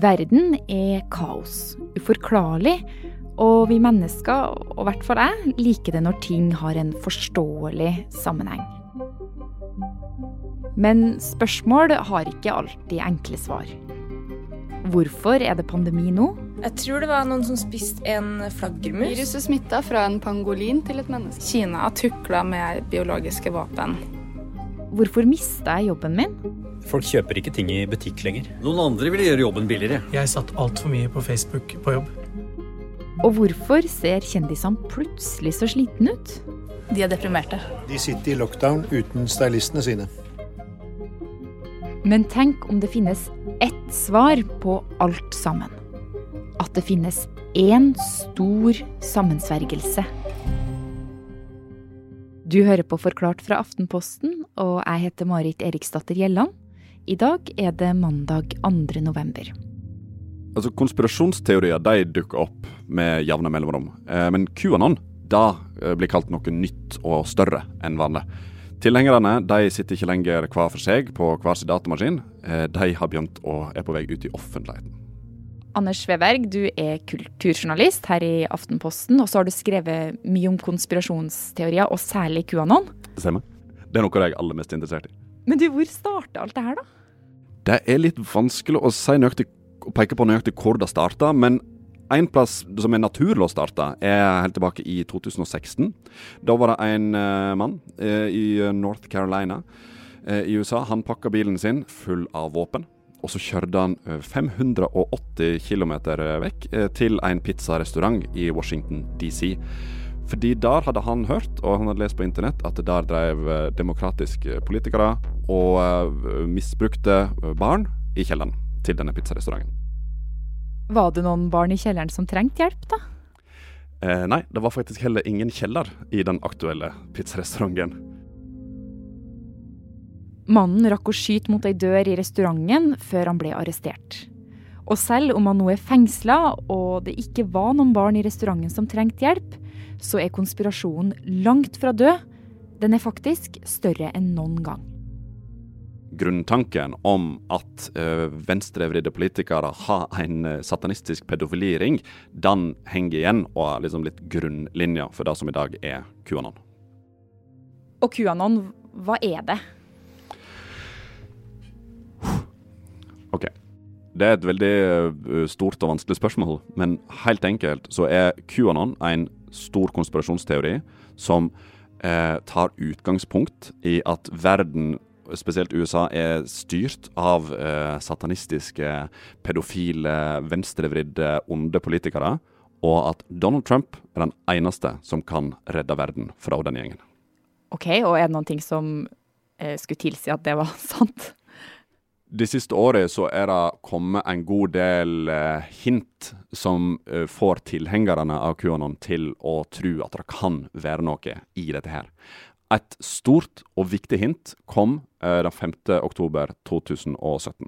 Verden er kaos, uforklarlig, og vi mennesker, og i hvert fall jeg, liker det når ting har en forståelig sammenheng. Men spørsmål har ikke alltid enkle svar. Hvorfor er det pandemi nå? Jeg tror det var noen som spiste en flaggermus. Viruset smitta fra en pangolin til et menneske. Kina tukla med biologiske våpen. Hvorfor mista jeg jobben min? Folk kjøper ikke ting i butikk lenger. Noen andre vil gjøre jobben billigere. Jeg satt altfor mye på Facebook på jobb. Og hvorfor ser kjendisene plutselig så slitne ut? De er deprimerte. De sitter i lockdown uten stylistene sine. Men tenk om det finnes ett svar på alt sammen. At det finnes én stor sammensvergelse. Du hører på Forklart fra Aftenposten, og jeg heter Marit Eriksdatter Gjelland. I dag er det mandag 2. november. Altså, Konspirasjonsteorier de dukker opp med jevne mellomrom. Eh, men QAnon da eh, blir kalt noe nytt og større enn vanlig. Tilhengerne de sitter ikke lenger hver for seg på hver sin datamaskin. Eh, de har begynt og er på vei ut i offentligheten. Anders Sveberg, du er kulturjournalist her i Aftenposten, og så har du skrevet mye om konspirasjonsteorier, og særlig QAnon. Det stemmer. Det er noe jeg er aller mest interessert i. Men du, hvor starta alt det her, da? Det er litt vanskelig å si nøyaktig, å peke på nøyaktig hvor det starta, men en plass som er naturlig å starte, er helt tilbake i 2016. Da var det en uh, mann uh, i North Carolina uh, i USA. Han pakka bilen sin full av våpen. Og så kjørte han 580 km vekk til en pizzarestaurant i Washington DC. Fordi der hadde han hørt, og han hadde lest på internett, at der drev demokratiske politikere og misbrukte barn i kjelleren til denne pizzarestauranten. Var det noen barn i kjelleren som trengte hjelp, da? Eh, nei, det var faktisk heller ingen kjeller i den aktuelle pizzarestauranten. Mannen rakk å skyte mot ei dør i restauranten før han ble arrestert. Og selv om han nå er fengsla og det ikke var noen barn i restauranten som trengte hjelp, så er konspirasjonen langt fra død. Den er faktisk større enn noen gang. Grunntanken om at uh, venstrevridde politikere har en uh, satanistisk pedofiliring, den henger igjen og er liksom litt grunnlinja for det som i dag er QAnon. Og QAnon, hva er det? OK. Det er et veldig uh, stort og vanskelig spørsmål, men helt enkelt så er QAnon en stor konspirasjonsteori som tar utgangspunkt i at verden spesielt USA, er styrt av eh, satanistiske, pedofile, venstrevridde, onde politikere. Og at Donald Trump er den eneste som kan redde verden fra den gjengen. Ok, Og er det noen ting som eh, skulle tilsi at det var sant? De siste året så er det kommet en god del eh, hint som eh, får tilhengerne av QAnon til å tro at det kan være noe i dette her. Et stort og viktig hint kom eh, den 5. oktober 2017.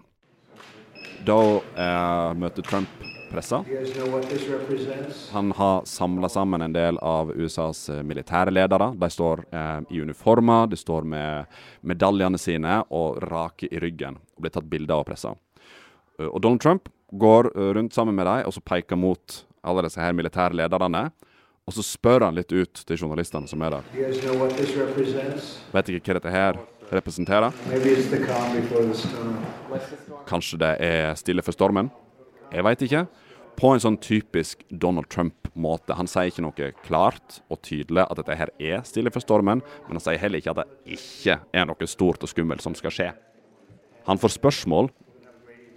Da eh, møter Trump pressa. Han har samla sammen en del av USAs eh, militære ledere. De står eh, i uniformer, de står med medaljene sine og rake i ryggen og blir tatt bilder av pressa. Uh, og Donald Trump går uh, rundt sammen med dem og så peker mot alle disse her militære lederne. Og så spør han litt ut til journalistene som er der. Vet ikke hva dette her representerer? Kanskje det er stille for stormen? Jeg veit ikke. På en sånn typisk Donald Trump-måte. Han sier ikke noe klart og tydelig at dette her er stille for stormen, men han sier heller ikke at det ikke er noe stort og skummelt som skal skje. Han får spørsmål.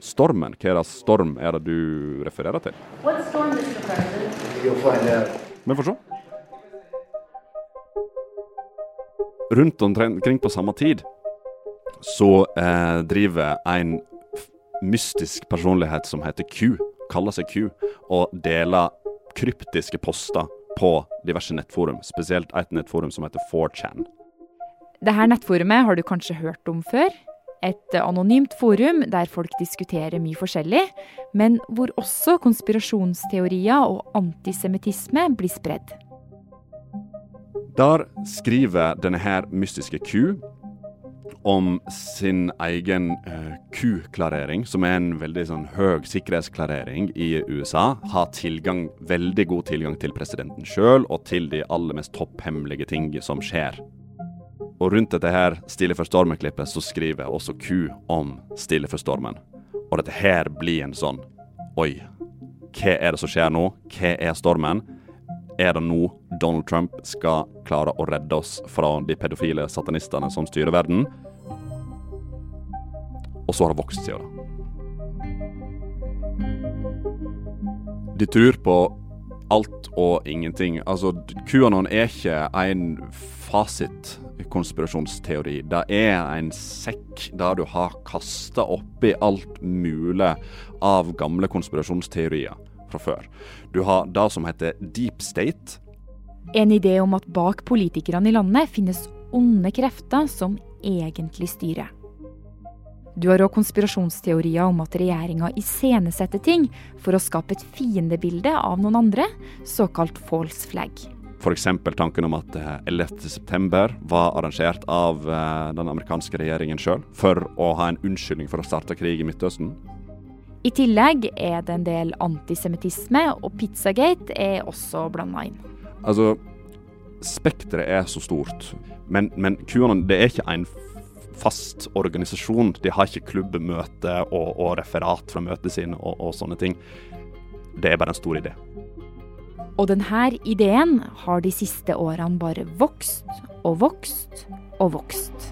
Stormen, hva slags storm er det du refererer til? Vi får se. Rundt omkring på samme tid så eh, driver en mystisk personlighet som heter Q, kaller seg Q, og deler kryptiske poster på diverse nettforum, spesielt et nettforum som heter 4chan. Dette nettforumet har du kanskje hørt om før? Et anonymt forum der folk diskuterer mye forskjellig, men hvor også konspirasjonsteorier og antisemittisme blir spredd. Der skriver denne her mystiske Q om sin egen eh, Q-klarering, som er en veldig sånn høy sikkerhetsklarering i USA. Har tilgang, veldig god tilgang til presidenten sjøl og til de aller mest topphemmelige ting som skjer. Og rundt dette her Stille for stormen-klippet så skriver også Q om Stille for stormen. Og dette her blir en sånn Oi, hva er det som skjer nå? Hva er stormen? Er det nå Donald Trump skal klare å redde oss fra de pedofile satanistene som styrer verden? Og så har det vokst siden da. De tror på alt og ingenting. Altså, QAnon er ikke en fasit konspirasjonsteori. Det er en sekk der du har kasta oppi alt mulig av gamle konspirasjonsteorier fra før. Du har det som heter deep state. En idé om at bak politikerne i landet finnes onde krefter som egentlig styrer. Du har òg konspirasjonsteorier om at regjeringa iscenesetter ting for å skape et fiendebilde av noen andre, såkalt false flag. F.eks. tanken om at 11.9 eh, var arrangert av eh, den amerikanske regjeringen sjøl for å ha en unnskyldning for å starte krig i Midtøsten. I tillegg er det en del antisemittisme, og Pizzagate er også blanda inn. Altså, spekteret er så stort, men, men QAnon det er ikke en fast organisasjon. De har ikke klubbmøte og, og referat fra møtet sine og, og sånne ting. Det er bare en stor idé. Og denne ideen har de siste årene bare vokst og vokst og vokst.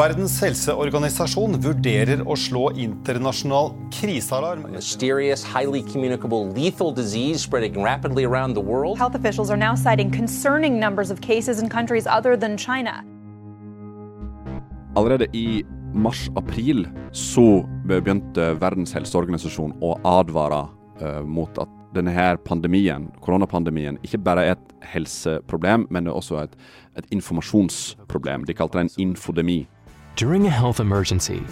Verdens helseorganisasjon vurderer å slå internasjonal krisealarm. Mysterious, highly communicable, lethal disease spreading rapidly around the world. Health officials are now citing concerning numbers of cases in countries other than China. Allerede i mars-april så begynte Verdens helseorganisasjon å advare uh, mot at denne her pandemien, koronapandemien ikke bare er et helseproblem, men det er også et, et informasjonsproblem. De kalte det en infodemi. During a health emergency,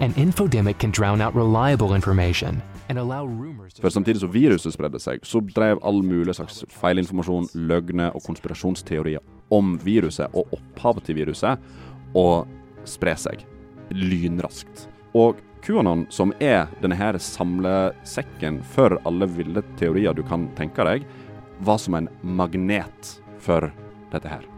an infodemic can drown out reliable information For samtidig som viruset spredde seg, så drev all mulig slags feilinformasjon, løgner og konspirasjonsteorier om viruset og opphavet til viruset å spre seg lynraskt. Og QAnon, som er denne her samlesekken for alle ville teorier du kan tenke deg, var som en magnet for dette her.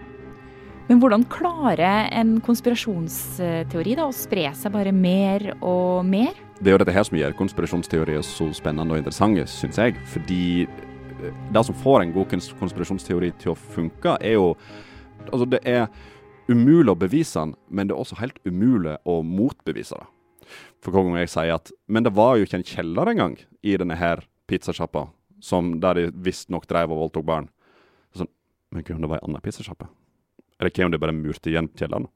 Men hvordan klarer en konspirasjonsteori da å spre seg bare mer og mer? Det er jo dette her som gjør konspirasjonsteorier så spennende og interessante, syns jeg. Fordi eh, det som får en god konspirasjonsteori til å funke, er jo Altså, det er umulig å bevise den, men det er også helt umulig å motbevise det. For hver gang jeg sier at Men det var jo ikke en kjeller engang i denne her pizzasjappa, der de visstnok drev og voldtok barn. Sånn, men kunne det var ei anna pizzasjappe? Eller hva om de bare murte igjen kjelleren?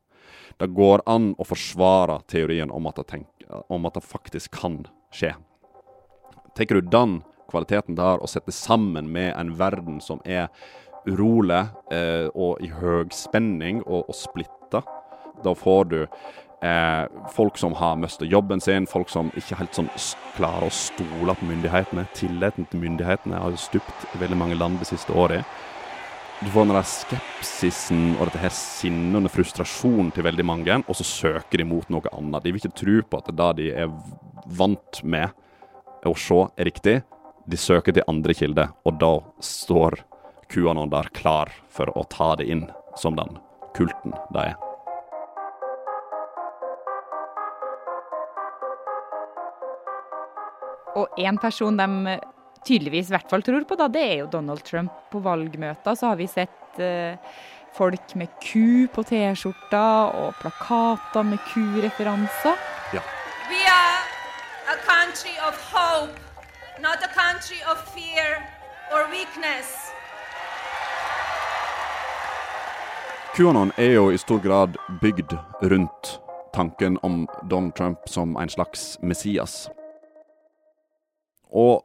Det går an å forsvare teorien om at, tenk, om at det faktisk kan skje. Tenker du den kvaliteten der, og setter sammen med en verden som er urolig eh, og i høy spenning og, og splitta, da får du eh, folk som har mistet jobben sin, folk som ikke helt sånn klarer å stole på myndighetene. Tilliten til myndighetene har stupt i veldig mange land det siste året. Du får den der skepsisen og dette her sinnende frustrasjonen til veldig mange, og så søker de mot noe annet. De vil ikke tro på at det de er vant med å se, er riktig. De søker til andre kilder, og da står QAnon der klar for å ta det inn som den kulten de er. Og én person de tydeligvis i hvert fall tror på, da, det er jo Donald Trump. På valgmøter så har vi sett eh, folk med ku på T-skjorta og plakater med kureferanser. Ja. We are a country of hope, not a country of fear or weakness. QAnon er jo i stor grad bygd rundt tanken om Donald Trump som en slags Messias. Og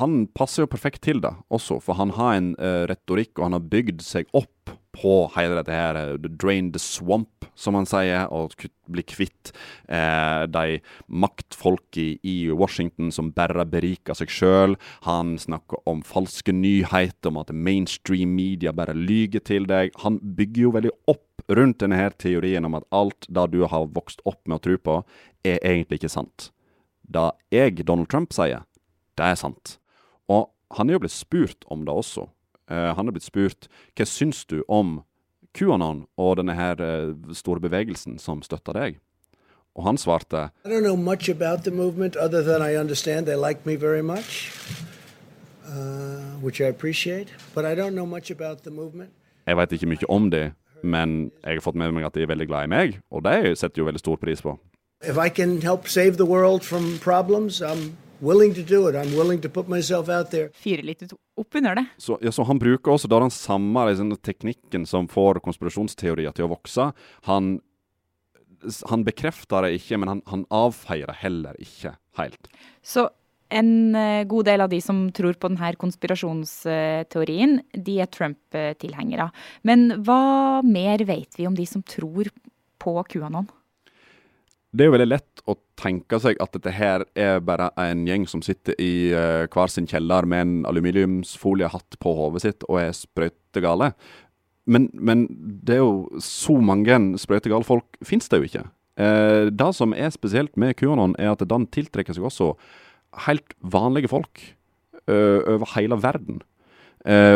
han passer jo perfekt til det også, for han har en uh, retorikk, og han har bygd seg opp på hele dette her uh, drain the swamp, som han sier, og bli kvitt uh, de maktfolka i Washington som bare beriker seg sjøl. Han snakker om falske nyheter, om at mainstream media bare lyger til deg. Han bygger jo veldig opp rundt denne her teorien om at alt det du har vokst opp med å tro på, er egentlig ikke sant. Det jeg, Donald Trump, sier, det er sant. Og han er jo blitt spurt om det også. Uh, han er blitt spurt hva syns du om QAnon og denne her uh, store bevegelsen som støtter deg. Og han svarte I don't know much about the movement other than I understand they like me very much, uh, which I appreciate, but I don't know much about the movement. Jeg vet ikke mye om det, men jeg har fått med meg at de er veldig glad i meg, og det setter jo veldig stor pris på. If I can help save the world from problems, I'm willing to do it. I'm willing to put myself out there. Fyre litt opp under det. Så, ja, så han bruker også da den samme liksom, teknikken som får konspirasjonsteorier til å vokse. Han, han bekrefter det ikke, men han, han avfeier heller ikke helt. Så en eh, god del av de som tror på denne konspirasjonsteorien, de er Trump-tilhengere. Men hva mer vet vi om de som tror på QAnon? Det er jo veldig lett å tenke seg at dette her er bare en gjeng som sitter i uh, hver sin kjeller med en aluminiumsfoliehatt på hodet sitt og er sprøytegale. Men, men det er jo så mange sprøytegale folk finnes det jo ikke. Uh, det som er spesielt med QAnon, er at den tiltrekker seg også helt vanlige folk uh, over hele verden.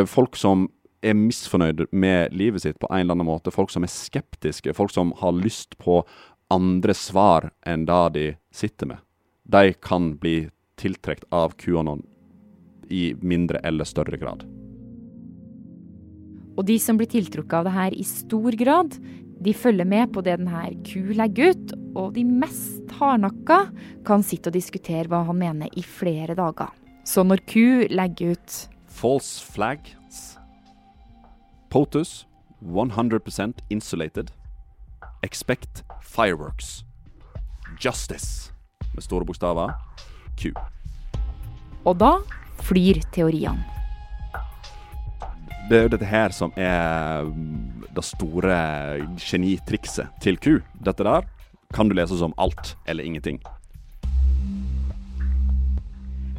folk som er misfornøyd med livet sitt på en eller annen måte. Folk som er skeptiske. Folk som har lyst på andre svar enn det de sitter med. De kan bli tiltrukket av QAnon i mindre eller større grad. Og de som blir tiltrukket av det her i stor grad, de følger med på det denne Q legger ut, og de mest hardnakka kan sitte og diskutere hva han mener i flere dager. Så når Q legger ut False flags. POTUS 100% insulated. Expect fireworks. Justice med store bokstaver. Q. Og da flyr teoriene. Det er jo dette her som er mm, det store genitrikset til Q. Dette der kan du lese som alt eller ingenting.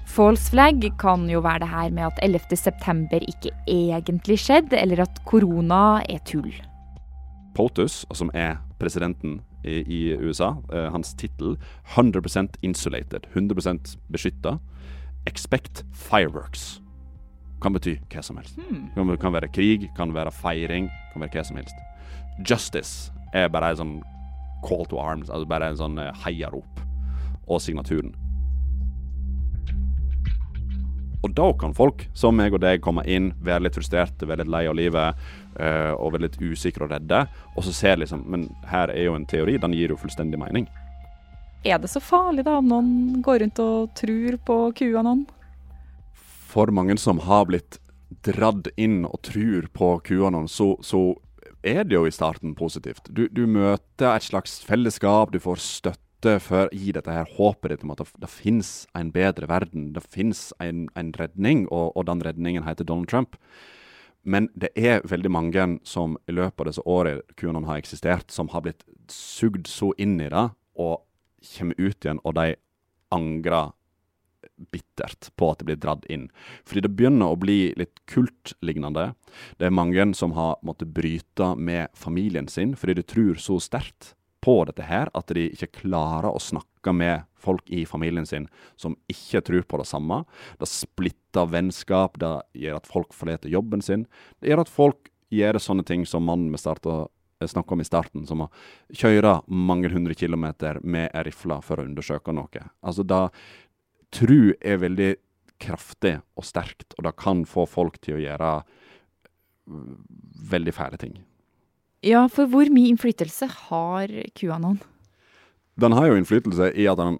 False flag kan jo være det her med at 11.9 ikke egentlig skjedde, eller at korona er tull. POTUS, som er presidenten i, i USA, eh, hans tittel 100% insulated, 100% beskytta. Expect fireworks. Kan bety hva som helst. Hmm. Kan, kan være krig, kan være feiring, kan være hva som helst. Justice er bare en sånn call to arms, altså bare en sånn uh, heiarop. Og signaturen. Og da kan folk som meg og deg komme inn, være litt frustrerte, være litt lei av livet uh, og være litt usikre og redde. Og så ser liksom Men her er jo en teori, den gir jo fullstendig mening. Er det så farlig da om noen går rundt og tror på QAnon? For mange som har blitt dratt inn og tror på QAnon, så, så er det jo i starten positivt. Du, du møter et slags fellesskap, du får støtte for Gi dette her håpet ditt om at det, det finnes en bedre verden. Det finnes en, en redning, og, og, den redningen heter Donald Trump. Men det er veldig mange som i løpet av disse årene QAnon har eksistert, som har blitt sugd så inn i det, og kommer ut igjen, og de angrer bittert på at det blir dratt inn. Fordi det begynner å bli litt kultlignende. Det er mange som har måttet bryte med familien sin fordi de tror så sterkt på dette her at de ikke klarer å snakke med folk i familien sin som ikke tror på det samme. Det splitter vennskap, det gjør at folk forlater jobben sin. Det gjør at folk gjør sånne ting som mannen vi starta snakka om i starten, som å kjøre mange hundre kilometer med ei rifle for å undersøke noe. Altså da Tru er veldig kraftig og sterkt, og det kan få folk til å gjøre veldig fæle ting. Ja, for hvor mye innflytelse har QAnon? Den har jo innflytelse i at den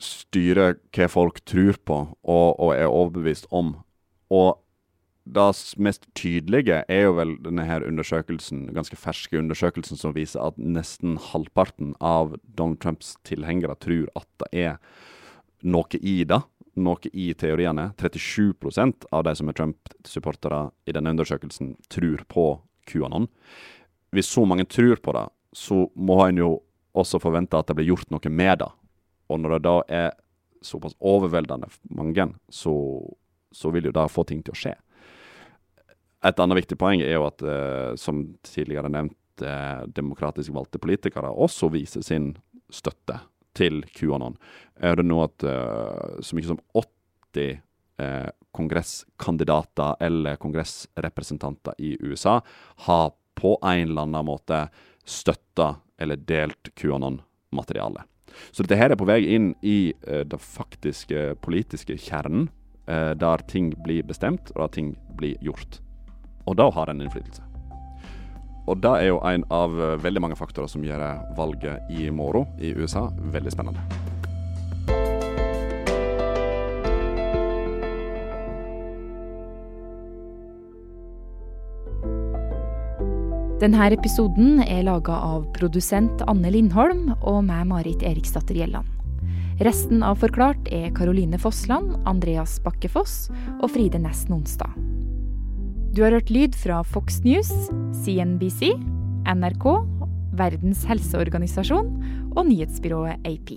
styrer hva folk tror på og, og er overbevist om. Og det mest tydelige er jo vel denne her undersøkelsen, ganske ferske undersøkelsen som viser at nesten halvparten av Donald Trumps tilhengere tror at det er noe i det. Noe i teoriene. 37% av de som er Trump-supportere i denne undersøkelsen, tror på QAnon. Hvis så mange tror på det, så må en jo også forvente at det blir gjort noe med det. Og når det da er såpass overveldende mange, så, så vil jo det få ting til å skje. Et annet viktig poeng er jo at, eh, som tidligere nevnt, eh, demokratisk valgte politikere også viser sin støtte til QAnon. Er det nå at eh, så mye som 80 eh, kongresskandidater eller kongressrepresentanter i USA har på en eller annen måte støtta eller delt QAnon-materiale. Så dette her er på vei inn i uh, den faktiske politiske kjernen, uh, der ting blir bestemt, og der ting blir gjort. Og da har en innflytelse. Og det er jo en av uh, veldig mange faktorer som gjør valget i morgen i USA veldig spennende. Denne episoden er laga av produsent Anne Lindholm og meg, Marit Eriksdatter Gjelland. Resten av Forklart er Karoline Fossland, Andreas Bakkefoss og Fride Næss Nonstad. Du har hørt lyd fra Fox News, CNBC, NRK, Verdens helseorganisasjon og nyhetsbyrået AP.